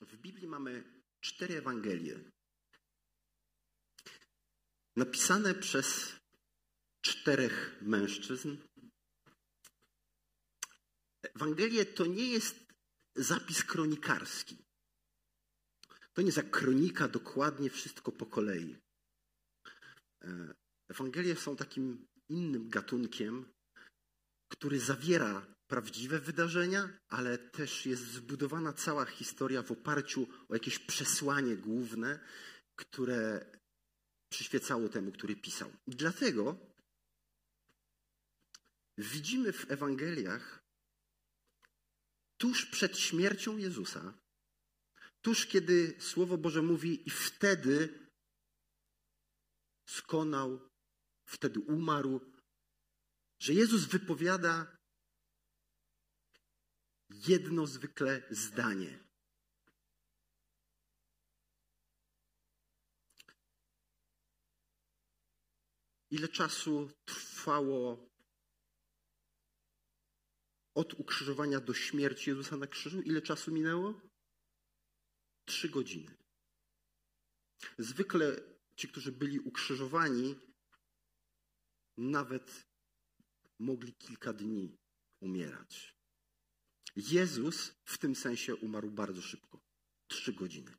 W Biblii mamy cztery Ewangelie. Napisane przez czterech mężczyzn. Ewangelie to nie jest zapis kronikarski. To nie jest jak kronika, dokładnie wszystko po kolei. E, Ewangelie są takim innym gatunkiem, który zawiera prawdziwe wydarzenia, ale też jest zbudowana cała historia w oparciu o jakieś przesłanie główne, które przyświecało temu, który pisał. Dlatego widzimy w Ewangeliach tuż przed śmiercią Jezusa, tuż kiedy Słowo Boże mówi i wtedy skonał, wtedy umarł, że Jezus wypowiada jedno zwykle zdanie. Ile czasu trwało od ukrzyżowania do śmierci Jezusa na krzyżu? Ile czasu minęło? Trzy godziny. Zwykle ci, którzy byli ukrzyżowani, nawet mogli kilka dni umierać. Jezus w tym sensie umarł bardzo szybko trzy godziny.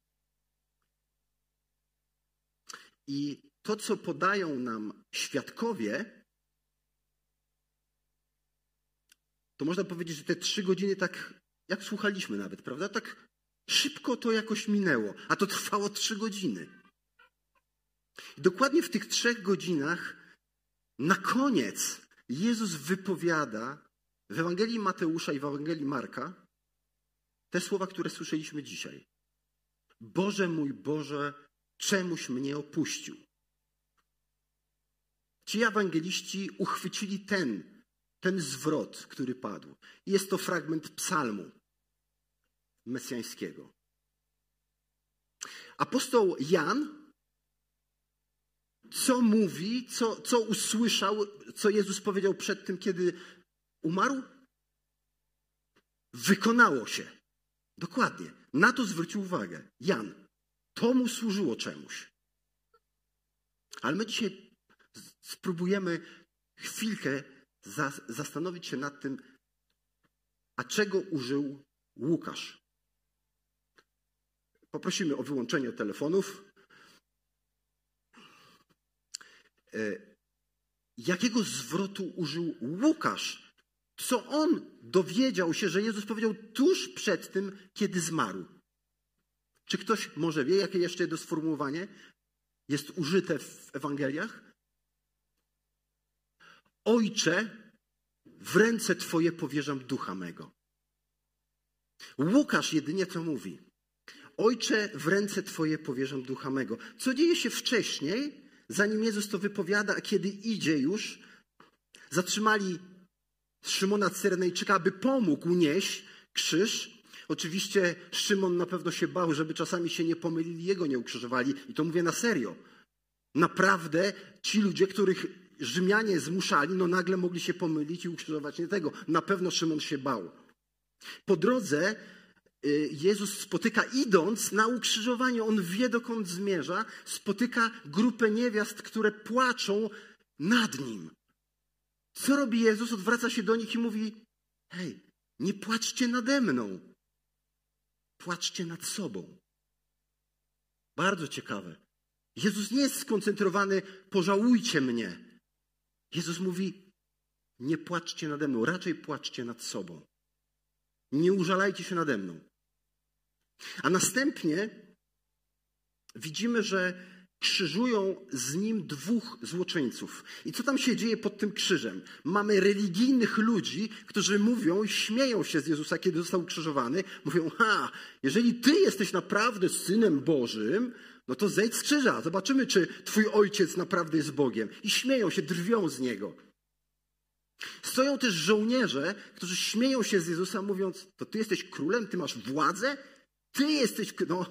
I to, co podają nam świadkowie, to można powiedzieć, że te trzy godziny tak, jak słuchaliśmy nawet, prawda? Tak szybko to jakoś minęło, a to trwało trzy godziny. I dokładnie w tych trzech godzinach na koniec Jezus wypowiada w Ewangelii Mateusza i w Ewangelii Marka te słowa, które słyszeliśmy dzisiaj. Boże mój Boże, czemuś mnie opuścił. Ci ewangeliści uchwycili ten, ten zwrot, który padł. Jest to fragment psalmu mesjańskiego. Apostoł Jan co mówi, co, co usłyszał, co Jezus powiedział przed tym, kiedy umarł? Wykonało się. Dokładnie. Na to zwrócił uwagę. Jan. To mu służyło czemuś. Ale my dzisiaj spróbujemy chwilkę zastanowić się nad tym, a czego użył Łukasz. Poprosimy o wyłączenie telefonów. E, jakiego zwrotu użył Łukasz? Co on dowiedział się, że Jezus powiedział tuż przed tym, kiedy zmarł? Czy ktoś może wie, jakie jeszcze jedno sformułowanie jest użyte w Ewangeliach? Ojcze, w ręce Twoje powierzam ducha mego. Łukasz jedynie to mówi. Ojcze, w ręce Twoje powierzam ducha mego. Co dzieje się wcześniej? zanim Jezus to wypowiada, a kiedy idzie już, zatrzymali Szymona Cyrenejczyka, aby pomógł nieść krzyż. Oczywiście Szymon na pewno się bał, żeby czasami się nie pomylili, jego nie ukrzyżowali. I to mówię na serio. Naprawdę ci ludzie, których Rzymianie zmuszali, no nagle mogli się pomylić i ukrzyżować nie tego. Na pewno Szymon się bał. Po drodze Y, Jezus spotyka, idąc na ukrzyżowanie, on wie dokąd zmierza, spotyka grupę niewiast, które płaczą nad nim. Co robi Jezus? Odwraca się do nich i mówi: Hej, nie płaczcie nade mną, płaczcie nad sobą. Bardzo ciekawe. Jezus nie jest skoncentrowany, pożałujcie mnie. Jezus mówi: Nie płaczcie nade mną, raczej płaczcie nad sobą. Nie użalajcie się nade mną. A następnie widzimy, że krzyżują z nim dwóch złoczyńców. I co tam się dzieje pod tym krzyżem? Mamy religijnych ludzi, którzy mówią, śmieją się z Jezusa, kiedy został ukrzyżowany. Mówią, ha, jeżeli ty jesteś naprawdę synem Bożym, no to zejdź z krzyża. Zobaczymy, czy twój ojciec naprawdę jest Bogiem. I śmieją się, drwią z niego. Stoją też żołnierze, którzy śmieją się z Jezusa, mówiąc, to ty jesteś królem, ty masz władzę? Ty jesteś, no,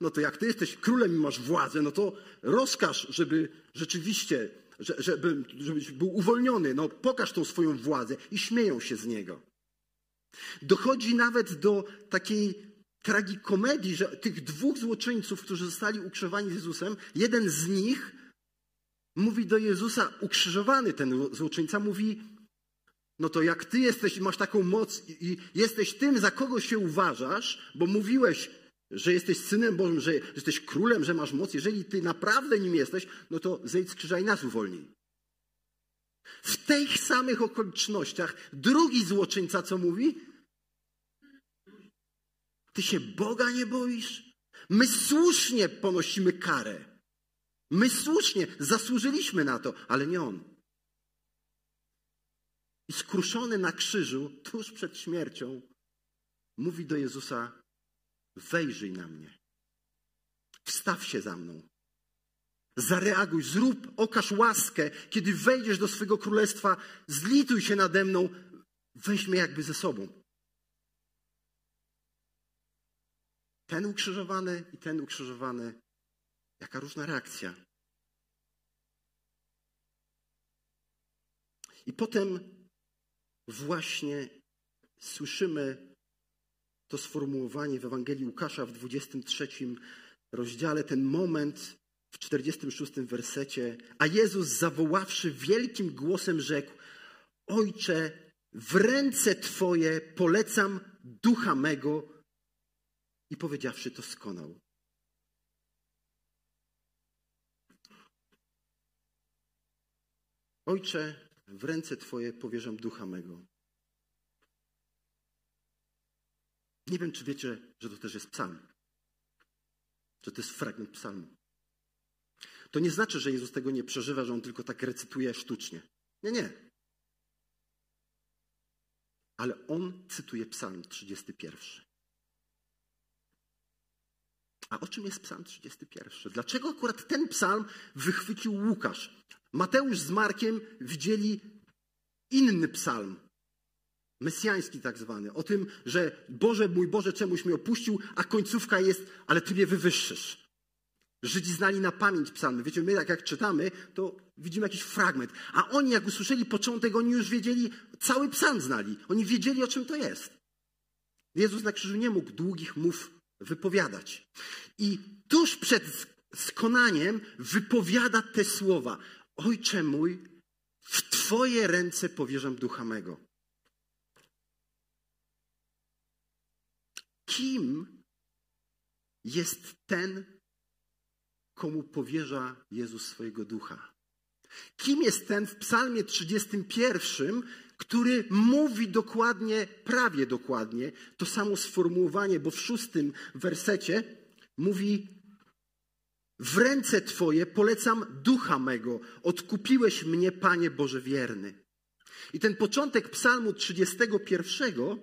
no to jak ty jesteś królem i masz władzę, no to rozkaż, żeby rzeczywiście, żeby, żebyś był uwolniony. No pokaż tą swoją władzę i śmieją się z niego. Dochodzi nawet do takiej tragikomedii, że tych dwóch złoczyńców, którzy zostali ukrzyżowani z Jezusem, jeden z nich mówi do Jezusa, ukrzyżowany ten złoczyńca, mówi, no to jak ty jesteś masz taką moc i jesteś tym, za kogo się uważasz, bo mówiłeś, że jesteś synem Bożym, że jesteś królem, że masz moc, jeżeli ty naprawdę nim jesteś, no to zejdź z krzyża i nas uwolnij. W tych samych okolicznościach drugi złoczyńca co mówi? Ty się Boga nie boisz? My słusznie ponosimy karę. My słusznie zasłużyliśmy na to, ale nie on. I skruszony na krzyżu, tuż przed śmiercią, mówi do Jezusa: Wejrzyj na mnie. Wstaw się za mną. Zareaguj, zrób, okaż łaskę. Kiedy wejdziesz do swego królestwa, zlituj się nade mną, weź mnie jakby ze sobą. Ten ukrzyżowany i ten ukrzyżowany. Jaka różna reakcja. I potem właśnie słyszymy to sformułowanie w Ewangelii Łukasza w 23 rozdziale, ten moment w 46 wersecie. A Jezus zawoławszy wielkim głosem rzekł: Ojcze, w ręce Twoje polecam ducha mego. I powiedziawszy to skonał. Ojcze, w ręce Twoje powierzam ducha mego. Nie wiem, czy wiecie, że to też jest psalm. Że to jest fragment psalmu. To nie znaczy, że Jezus tego nie przeżywa, że on tylko tak recytuje sztucznie. Nie, nie. Ale on cytuje psalm 31. A o czym jest psalm 31? Dlaczego akurat ten psalm wychwycił Łukasz? Mateusz z Markiem widzieli inny psalm, mesjański tak zwany, o tym, że Boże, mój Boże, czemuś mnie opuścił, a końcówka jest, ale Ty mnie wywyższysz. Żydzi znali na pamięć psalmy. Wiecie, my jak, jak czytamy, to widzimy jakiś fragment. A oni, jak usłyszeli początek, oni już wiedzieli, cały psalm znali. Oni wiedzieli, o czym to jest. Jezus na krzyżu nie mógł długich mów wypowiadać. I tuż przed skonaniem wypowiada te słowa. Ojcze mój, w Twoje ręce powierzam ducha mego. Kim jest ten, komu powierza Jezus swojego ducha? Kim jest ten w Psalmie 31, który mówi dokładnie, prawie dokładnie, to samo sformułowanie, bo w szóstym wersecie mówi: w ręce Twoje polecam ducha mego. Odkupiłeś mnie, Panie Boże wierny. I ten początek Psalmu 31,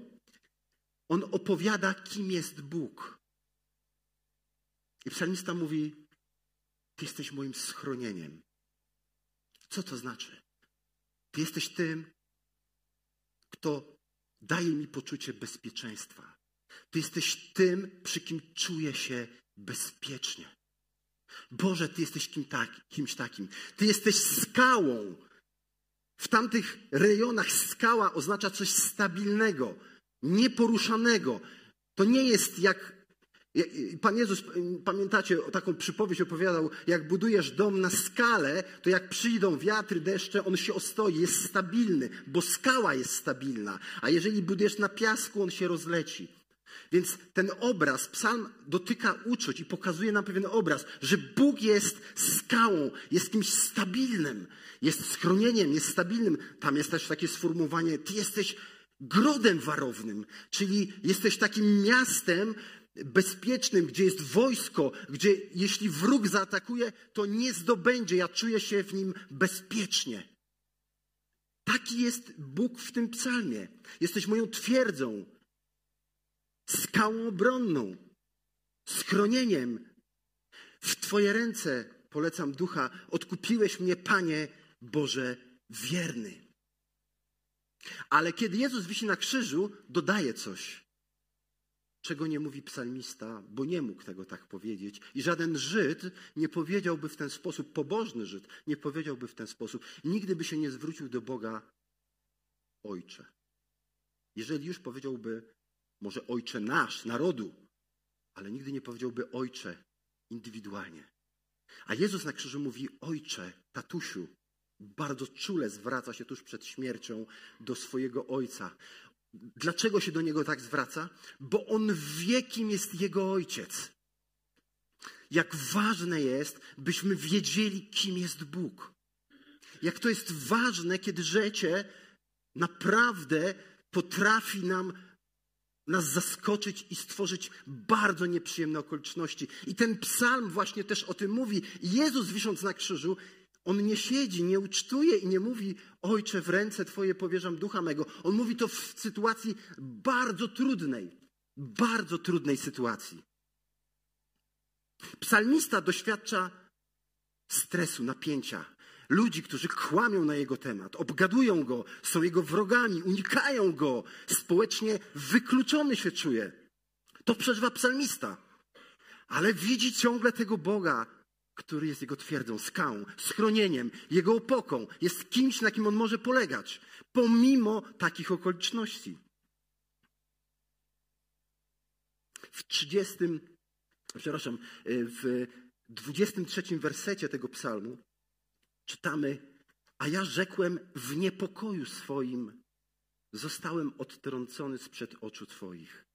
on opowiada, kim jest Bóg. I psalmista mówi: Ty jesteś moim schronieniem. Co to znaczy? Ty jesteś tym, kto daje mi poczucie bezpieczeństwa. Ty jesteś tym, przy kim czuję się bezpiecznie. Boże, Ty jesteś kim tak, kimś takim. Ty jesteś skałą. W tamtych rejonach skała oznacza coś stabilnego, nieporuszanego. To nie jest jak. Pan Jezus, pamiętacie, taką przypowieść opowiadał, jak budujesz dom na skale, to jak przyjdą wiatry, deszcze, on się ostoi, jest stabilny, bo skała jest stabilna. A jeżeli budujesz na piasku, on się rozleci. Więc ten obraz, psalm dotyka uczuć i pokazuje nam pewien obraz, że Bóg jest skałą, jest kimś stabilnym, jest schronieniem, jest stabilnym. Tam jest też takie sformułowanie, ty jesteś grodem warownym, czyli jesteś takim miastem bezpiecznym, gdzie jest wojsko, gdzie jeśli wróg zaatakuje, to nie zdobędzie, ja czuję się w nim bezpiecznie. Taki jest Bóg w tym psalmie. Jesteś moją twierdzą, skałą obronną, schronieniem. W Twoje ręce polecam ducha. Odkupiłeś mnie, Panie Boże, wierny. Ale kiedy Jezus wisi na krzyżu, dodaje coś, czego nie mówi psalmista, bo nie mógł tego tak powiedzieć. I żaden Żyd nie powiedziałby w ten sposób, pobożny Żyd nie powiedziałby w ten sposób, nigdy by się nie zwrócił do Boga Ojcze. Jeżeli już powiedziałby może Ojcze nasz, narodu, ale nigdy nie powiedziałby ojcze indywidualnie. A Jezus na krzyżu mówi ojcze, tatusiu. Bardzo czule zwraca się tuż przed śmiercią do swojego ojca. Dlaczego się do niego tak zwraca? Bo on wie, kim jest jego ojciec. Jak ważne jest, byśmy wiedzieli, kim jest Bóg. Jak to jest ważne, kiedy życie naprawdę potrafi nam nas zaskoczyć i stworzyć bardzo nieprzyjemne okoliczności. I ten psalm właśnie też o tym mówi. Jezus wisząc na krzyżu, on nie siedzi, nie ucztuje i nie mówi, ojcze, w ręce Twoje powierzam ducha mego. On mówi to w sytuacji bardzo trudnej, bardzo trudnej sytuacji. Psalmista doświadcza stresu, napięcia, ludzi, którzy kłamią na jego temat, obgadują go, są jego wrogami, unikają go, społecznie wykluczony się czuje. To przeżywa psalmista. Ale widzi ciągle tego Boga, który jest jego twierdzą, skałą, schronieniem, jego opoką, jest kimś, na kim on może polegać, pomimo takich okoliczności. W 30, przepraszam, w 23 wersecie tego psalmu czytamy, a ja rzekłem w niepokoju swoim, zostałem odtrącony sprzed oczu Twoich.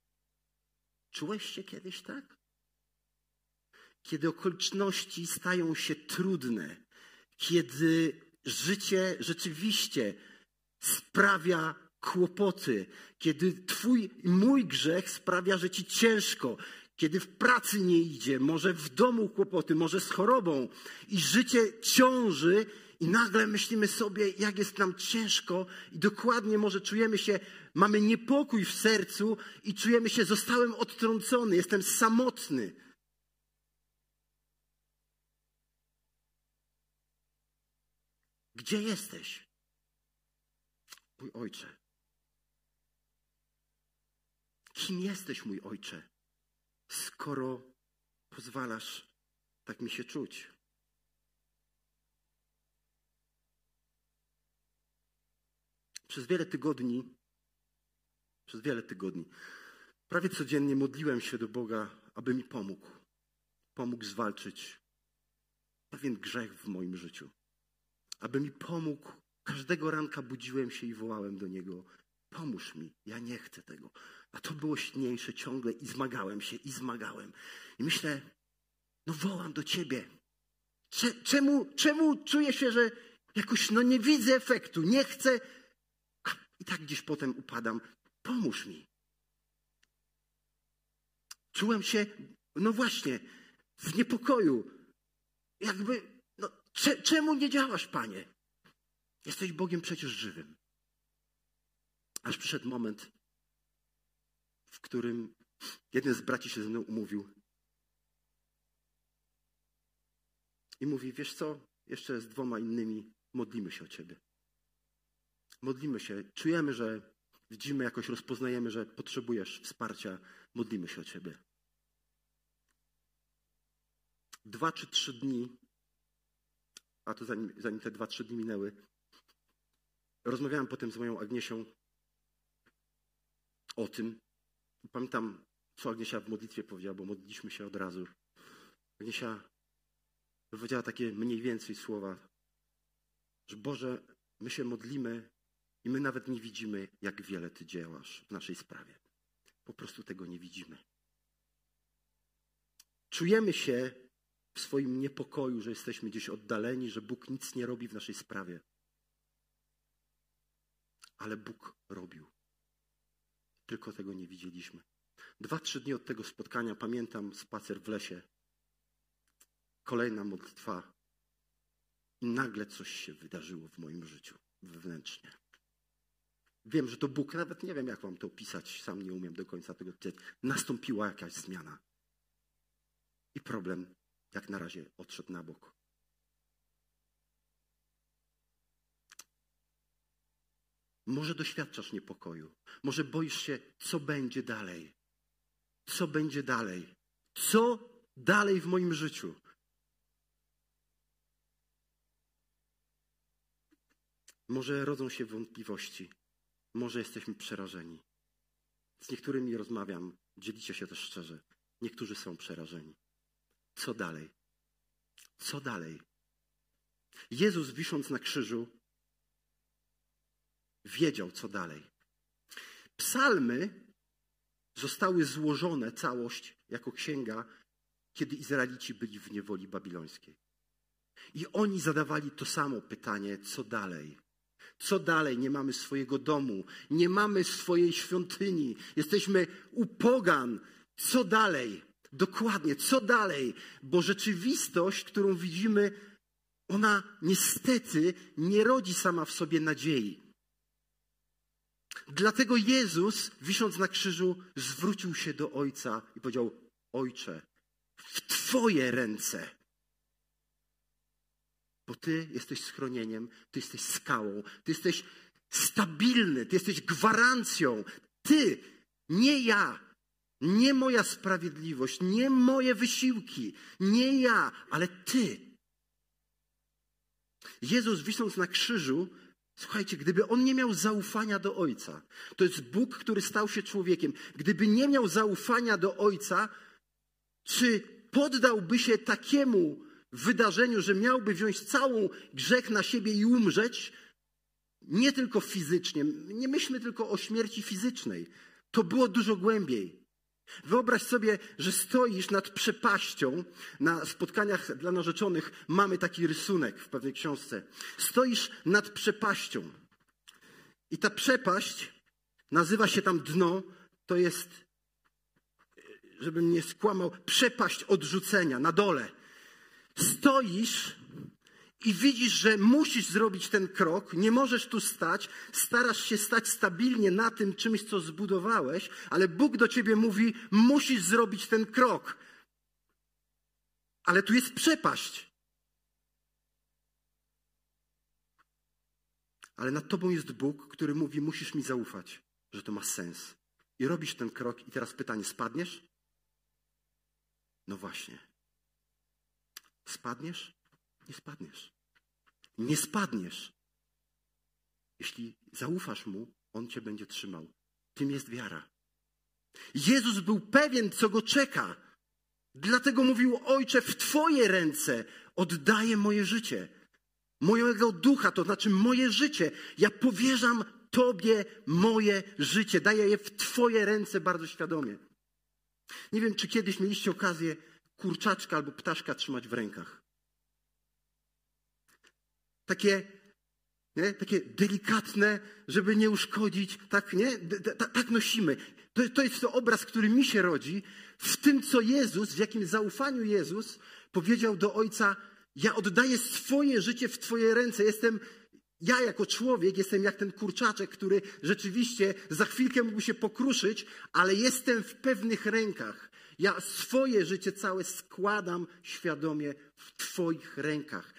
Czułeś się kiedyś tak? Kiedy okoliczności stają się trudne, kiedy życie rzeczywiście sprawia kłopoty, kiedy Twój mój grzech sprawia, że Ci ciężko, kiedy w pracy nie idzie, może w domu kłopoty, może z chorobą i życie ciąży i nagle myślimy sobie, jak jest nam ciężko i dokładnie może czujemy się, mamy niepokój w sercu i czujemy się, zostałem odtrącony, jestem samotny. Gdzie jesteś? Mój ojcze. Kim jesteś, mój ojcze? Skoro pozwalasz tak mi się czuć. Przez wiele tygodni, przez wiele tygodni, prawie codziennie modliłem się do Boga, aby mi pomógł. Pomógł zwalczyć pewien grzech w moim życiu. Aby mi pomógł. Każdego ranka budziłem się i wołałem do Niego: Pomóż mi, ja nie chcę tego. A to było silniejsze ciągle i zmagałem się, i zmagałem. I myślę, no wołam do ciebie. Czemu, czemu czuję się, że jakoś no nie widzę efektu, nie chcę. I tak gdzieś potem upadam. Pomóż mi. Czułem się, no właśnie, w niepokoju. Jakby, no, czemu nie działasz, panie? Jesteś Bogiem przecież żywym. Aż przyszedł moment, w którym jeden z braci się ze mną umówił. I mówi, wiesz co, jeszcze z dwoma innymi modlimy się o Ciebie. Modlimy się, czujemy, że widzimy, jakoś rozpoznajemy, że potrzebujesz wsparcia, modlimy się o Ciebie. Dwa czy trzy dni, a to zanim, zanim te dwa, trzy dni minęły, rozmawiałem potem z moją Agniesią o tym, Pamiętam, co Agniesia w modlitwie powiedziała, bo modliliśmy się od razu. Agniesia powiedziała takie mniej więcej słowa, że Boże, my się modlimy i my nawet nie widzimy, jak wiele Ty działasz w naszej sprawie. Po prostu tego nie widzimy. Czujemy się w swoim niepokoju, że jesteśmy gdzieś oddaleni, że Bóg nic nie robi w naszej sprawie. Ale Bóg robił. Tylko tego nie widzieliśmy. Dwa, trzy dni od tego spotkania pamiętam spacer w lesie. Kolejna modlitwa. I nagle coś się wydarzyło w moim życiu wewnętrznie. Wiem, że to Bóg, nawet nie wiem, jak wam to opisać, sam nie umiem do końca tego czytać. Nastąpiła jakaś zmiana. I problem, jak na razie, odszedł na bok. Może doświadczasz niepokoju, może boisz się, co będzie dalej. Co będzie dalej? Co dalej w moim życiu? Może rodzą się wątpliwości, może jesteśmy przerażeni. Z niektórymi rozmawiam, dzielicie się też szczerze. Niektórzy są przerażeni. Co dalej? Co dalej? Jezus, wisząc na krzyżu, wiedział, co dalej. Psalmy zostały złożone, całość, jako księga, kiedy Izraelici byli w niewoli babilońskiej. I oni zadawali to samo pytanie, co dalej? Co dalej? Nie mamy swojego domu, nie mamy swojej świątyni, jesteśmy u pogan. Co dalej? Dokładnie, co dalej? Bo rzeczywistość, którą widzimy, ona niestety nie rodzi sama w sobie nadziei. Dlatego Jezus, wisząc na krzyżu, zwrócił się do Ojca i powiedział: Ojcze, w Twoje ręce. Bo Ty jesteś schronieniem, Ty jesteś skałą, Ty jesteś stabilny, Ty jesteś gwarancją. Ty, nie ja, nie moja sprawiedliwość, nie moje wysiłki, nie ja, ale Ty. Jezus, wisząc na krzyżu, Słuchajcie, gdyby on nie miał zaufania do Ojca, to jest Bóg, który stał się człowiekiem. Gdyby nie miał zaufania do Ojca, czy poddałby się takiemu wydarzeniu, że miałby wziąć całą grzech na siebie i umrzeć? Nie tylko fizycznie, nie myślmy tylko o śmierci fizycznej. To było dużo głębiej. Wyobraź sobie, że stoisz nad przepaścią. Na spotkaniach dla narzeczonych mamy taki rysunek w pewnej książce. Stoisz nad przepaścią. I ta przepaść nazywa się tam dno. To jest, żebym nie skłamał, przepaść odrzucenia na dole. Stoisz i widzisz, że musisz zrobić ten krok, nie możesz tu stać, starasz się stać stabilnie na tym czymś, co zbudowałeś, ale Bóg do ciebie mówi: musisz zrobić ten krok. Ale tu jest przepaść. Ale nad tobą jest Bóg, który mówi: musisz mi zaufać, że to ma sens. I robisz ten krok, i teraz pytanie: spadniesz? No właśnie. Spadniesz? Nie spadniesz. Nie spadniesz. Jeśli zaufasz mu, on cię będzie trzymał. Tym jest wiara. Jezus był pewien, co go czeka. Dlatego mówił: Ojcze, w Twoje ręce oddaję moje życie. Mojego ducha, to znaczy moje życie. Ja powierzam Tobie moje życie. Daję je w Twoje ręce bardzo świadomie. Nie wiem, czy kiedyś mieliście okazję kurczaczka albo ptaszka trzymać w rękach takie, nie? takie delikatne, żeby nie uszkodzić, tak, nie? tak nosimy. To, to jest to obraz, który mi się rodzi w tym, co Jezus, w jakim zaufaniu Jezus powiedział do Ojca, ja oddaję swoje życie w Twoje ręce, jestem ja jako człowiek jestem jak ten kurczaczek, który rzeczywiście za chwilkę mógłby się pokruszyć, ale jestem w pewnych rękach. Ja swoje życie całe składam świadomie w Twoich rękach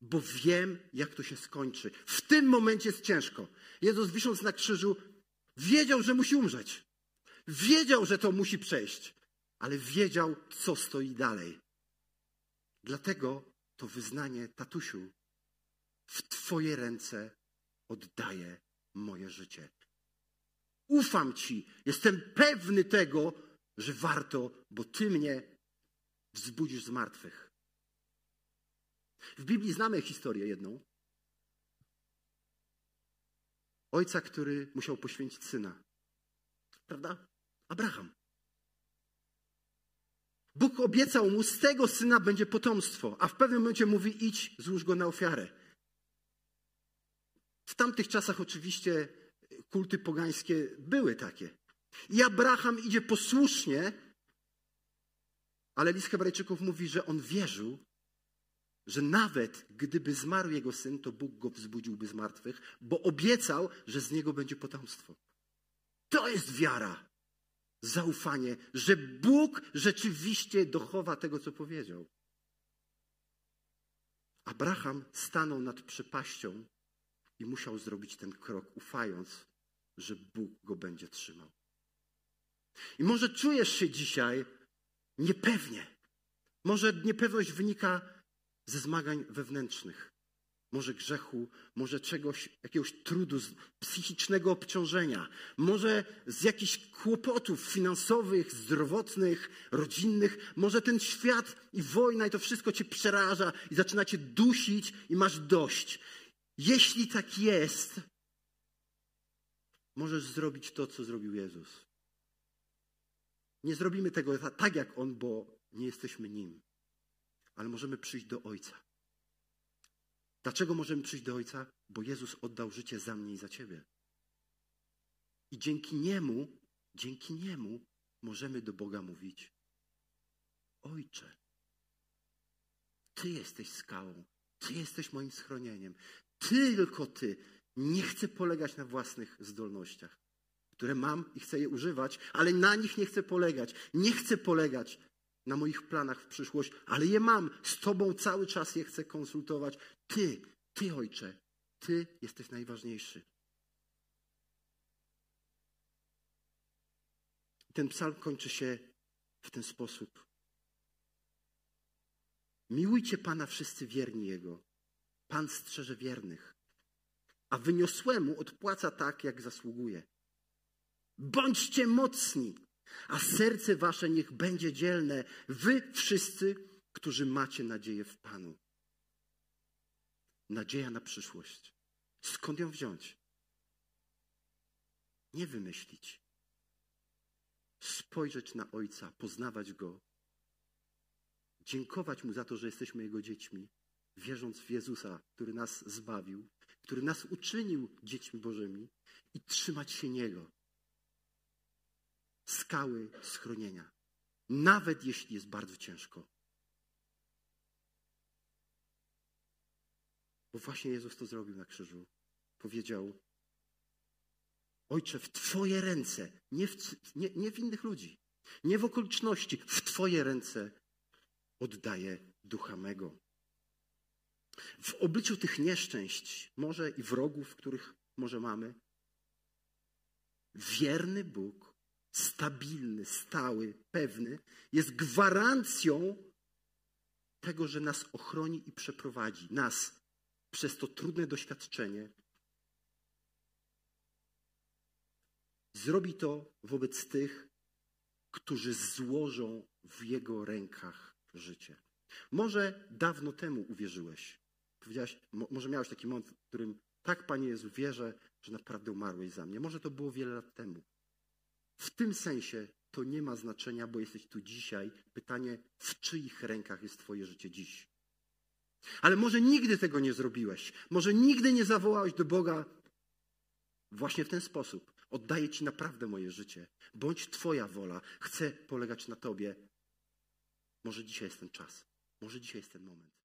bo wiem, jak to się skończy. W tym momencie jest ciężko. Jezus, wisząc na krzyżu, wiedział, że musi umrzeć. Wiedział, że to musi przejść, ale wiedział, co stoi dalej. Dlatego to wyznanie, tatusiu, w Twoje ręce oddaję moje życie. Ufam Ci, jestem pewny tego, że warto, bo Ty mnie wzbudzisz z martwych. W Biblii znamy historię jedną. Ojca, który musiał poświęcić syna. Prawda? Abraham. Bóg obiecał mu, z tego syna będzie potomstwo, a w pewnym momencie mówi: idź, złóż go na ofiarę. W tamtych czasach oczywiście kulty pogańskie były takie. I Abraham idzie posłusznie, ale list Hebrajczyków mówi, że on wierzył, że nawet gdyby zmarł jego syn, to Bóg go wzbudziłby z martwych, bo obiecał, że z niego będzie potomstwo. To jest wiara. Zaufanie, że Bóg rzeczywiście dochowa tego, co powiedział. Abraham stanął nad przepaścią i musiał zrobić ten krok, ufając, że Bóg go będzie trzymał. I może czujesz się dzisiaj niepewnie. Może niepewność wynika ze zmagań wewnętrznych. może grzechu, może czegoś, jakiegoś trudu, psychicznego obciążenia, może z jakichś kłopotów finansowych, zdrowotnych, rodzinnych, może ten świat i wojna i to wszystko cię przeraża i zaczyna cię dusić i masz dość. Jeśli tak jest, możesz zrobić to, co zrobił Jezus. Nie zrobimy tego tak jak On, bo nie jesteśmy Nim, ale możemy przyjść do Ojca. Dlaczego możemy przyjść do Ojca? Bo Jezus oddał życie za mnie i za Ciebie. I dzięki Niemu, dzięki Niemu możemy do Boga mówić: Ojcze, Ty jesteś skałą, Ty jesteś moim schronieniem. Tylko Ty. Nie chcę polegać na własnych zdolnościach, które mam i chcę je używać, ale na nich nie chcę polegać. Nie chcę polegać na moich planach w przyszłość, ale je mam. Z Tobą cały czas je chcę konsultować. Ty, Ty, Ojcze, Ty jesteś najważniejszy. Ten psalm kończy się w ten sposób. Miłujcie Pana wszyscy wierni Jego. Pan strzeże wiernych, a wyniosłemu odpłaca tak, jak zasługuje. Bądźcie mocni, a serce wasze niech będzie dzielne, wy wszyscy, którzy macie nadzieję w Panu. Nadzieja na przyszłość. Skąd ją wziąć? Nie wymyślić. Spojrzeć na Ojca, poznawać Go, dziękować Mu za to, że jesteśmy Jego dziećmi, wierząc w Jezusa, który nas zbawił, który nas uczynił dziećmi Bożymi i trzymać się Niego. Skały schronienia. Nawet jeśli jest bardzo ciężko. Bo właśnie Jezus to zrobił na krzyżu. Powiedział: Ojcze, w Twoje ręce, nie w, nie, nie w innych ludzi, nie w okoliczności, w Twoje ręce oddaję ducha mego. W obliczu tych nieszczęść, może i wrogów, których może mamy, wierny Bóg, stabilny, stały, pewny, jest gwarancją tego, że nas ochroni i przeprowadzi. Nas przez to trudne doświadczenie. Zrobi to wobec tych, którzy złożą w Jego rękach życie. Może dawno temu uwierzyłeś. Powiedziałaś, może miałeś taki moment, w którym tak, Panie Jezu, wierzę, że naprawdę umarłeś za mnie. Może to było wiele lat temu. W tym sensie to nie ma znaczenia, bo jesteś tu dzisiaj. Pytanie, w czyich rękach jest Twoje życie dziś? Ale może nigdy tego nie zrobiłeś. Może nigdy nie zawołałeś do Boga właśnie w ten sposób. Oddaję Ci naprawdę moje życie. Bądź Twoja wola. Chcę polegać na Tobie. Może dzisiaj jest ten czas. Może dzisiaj jest ten moment.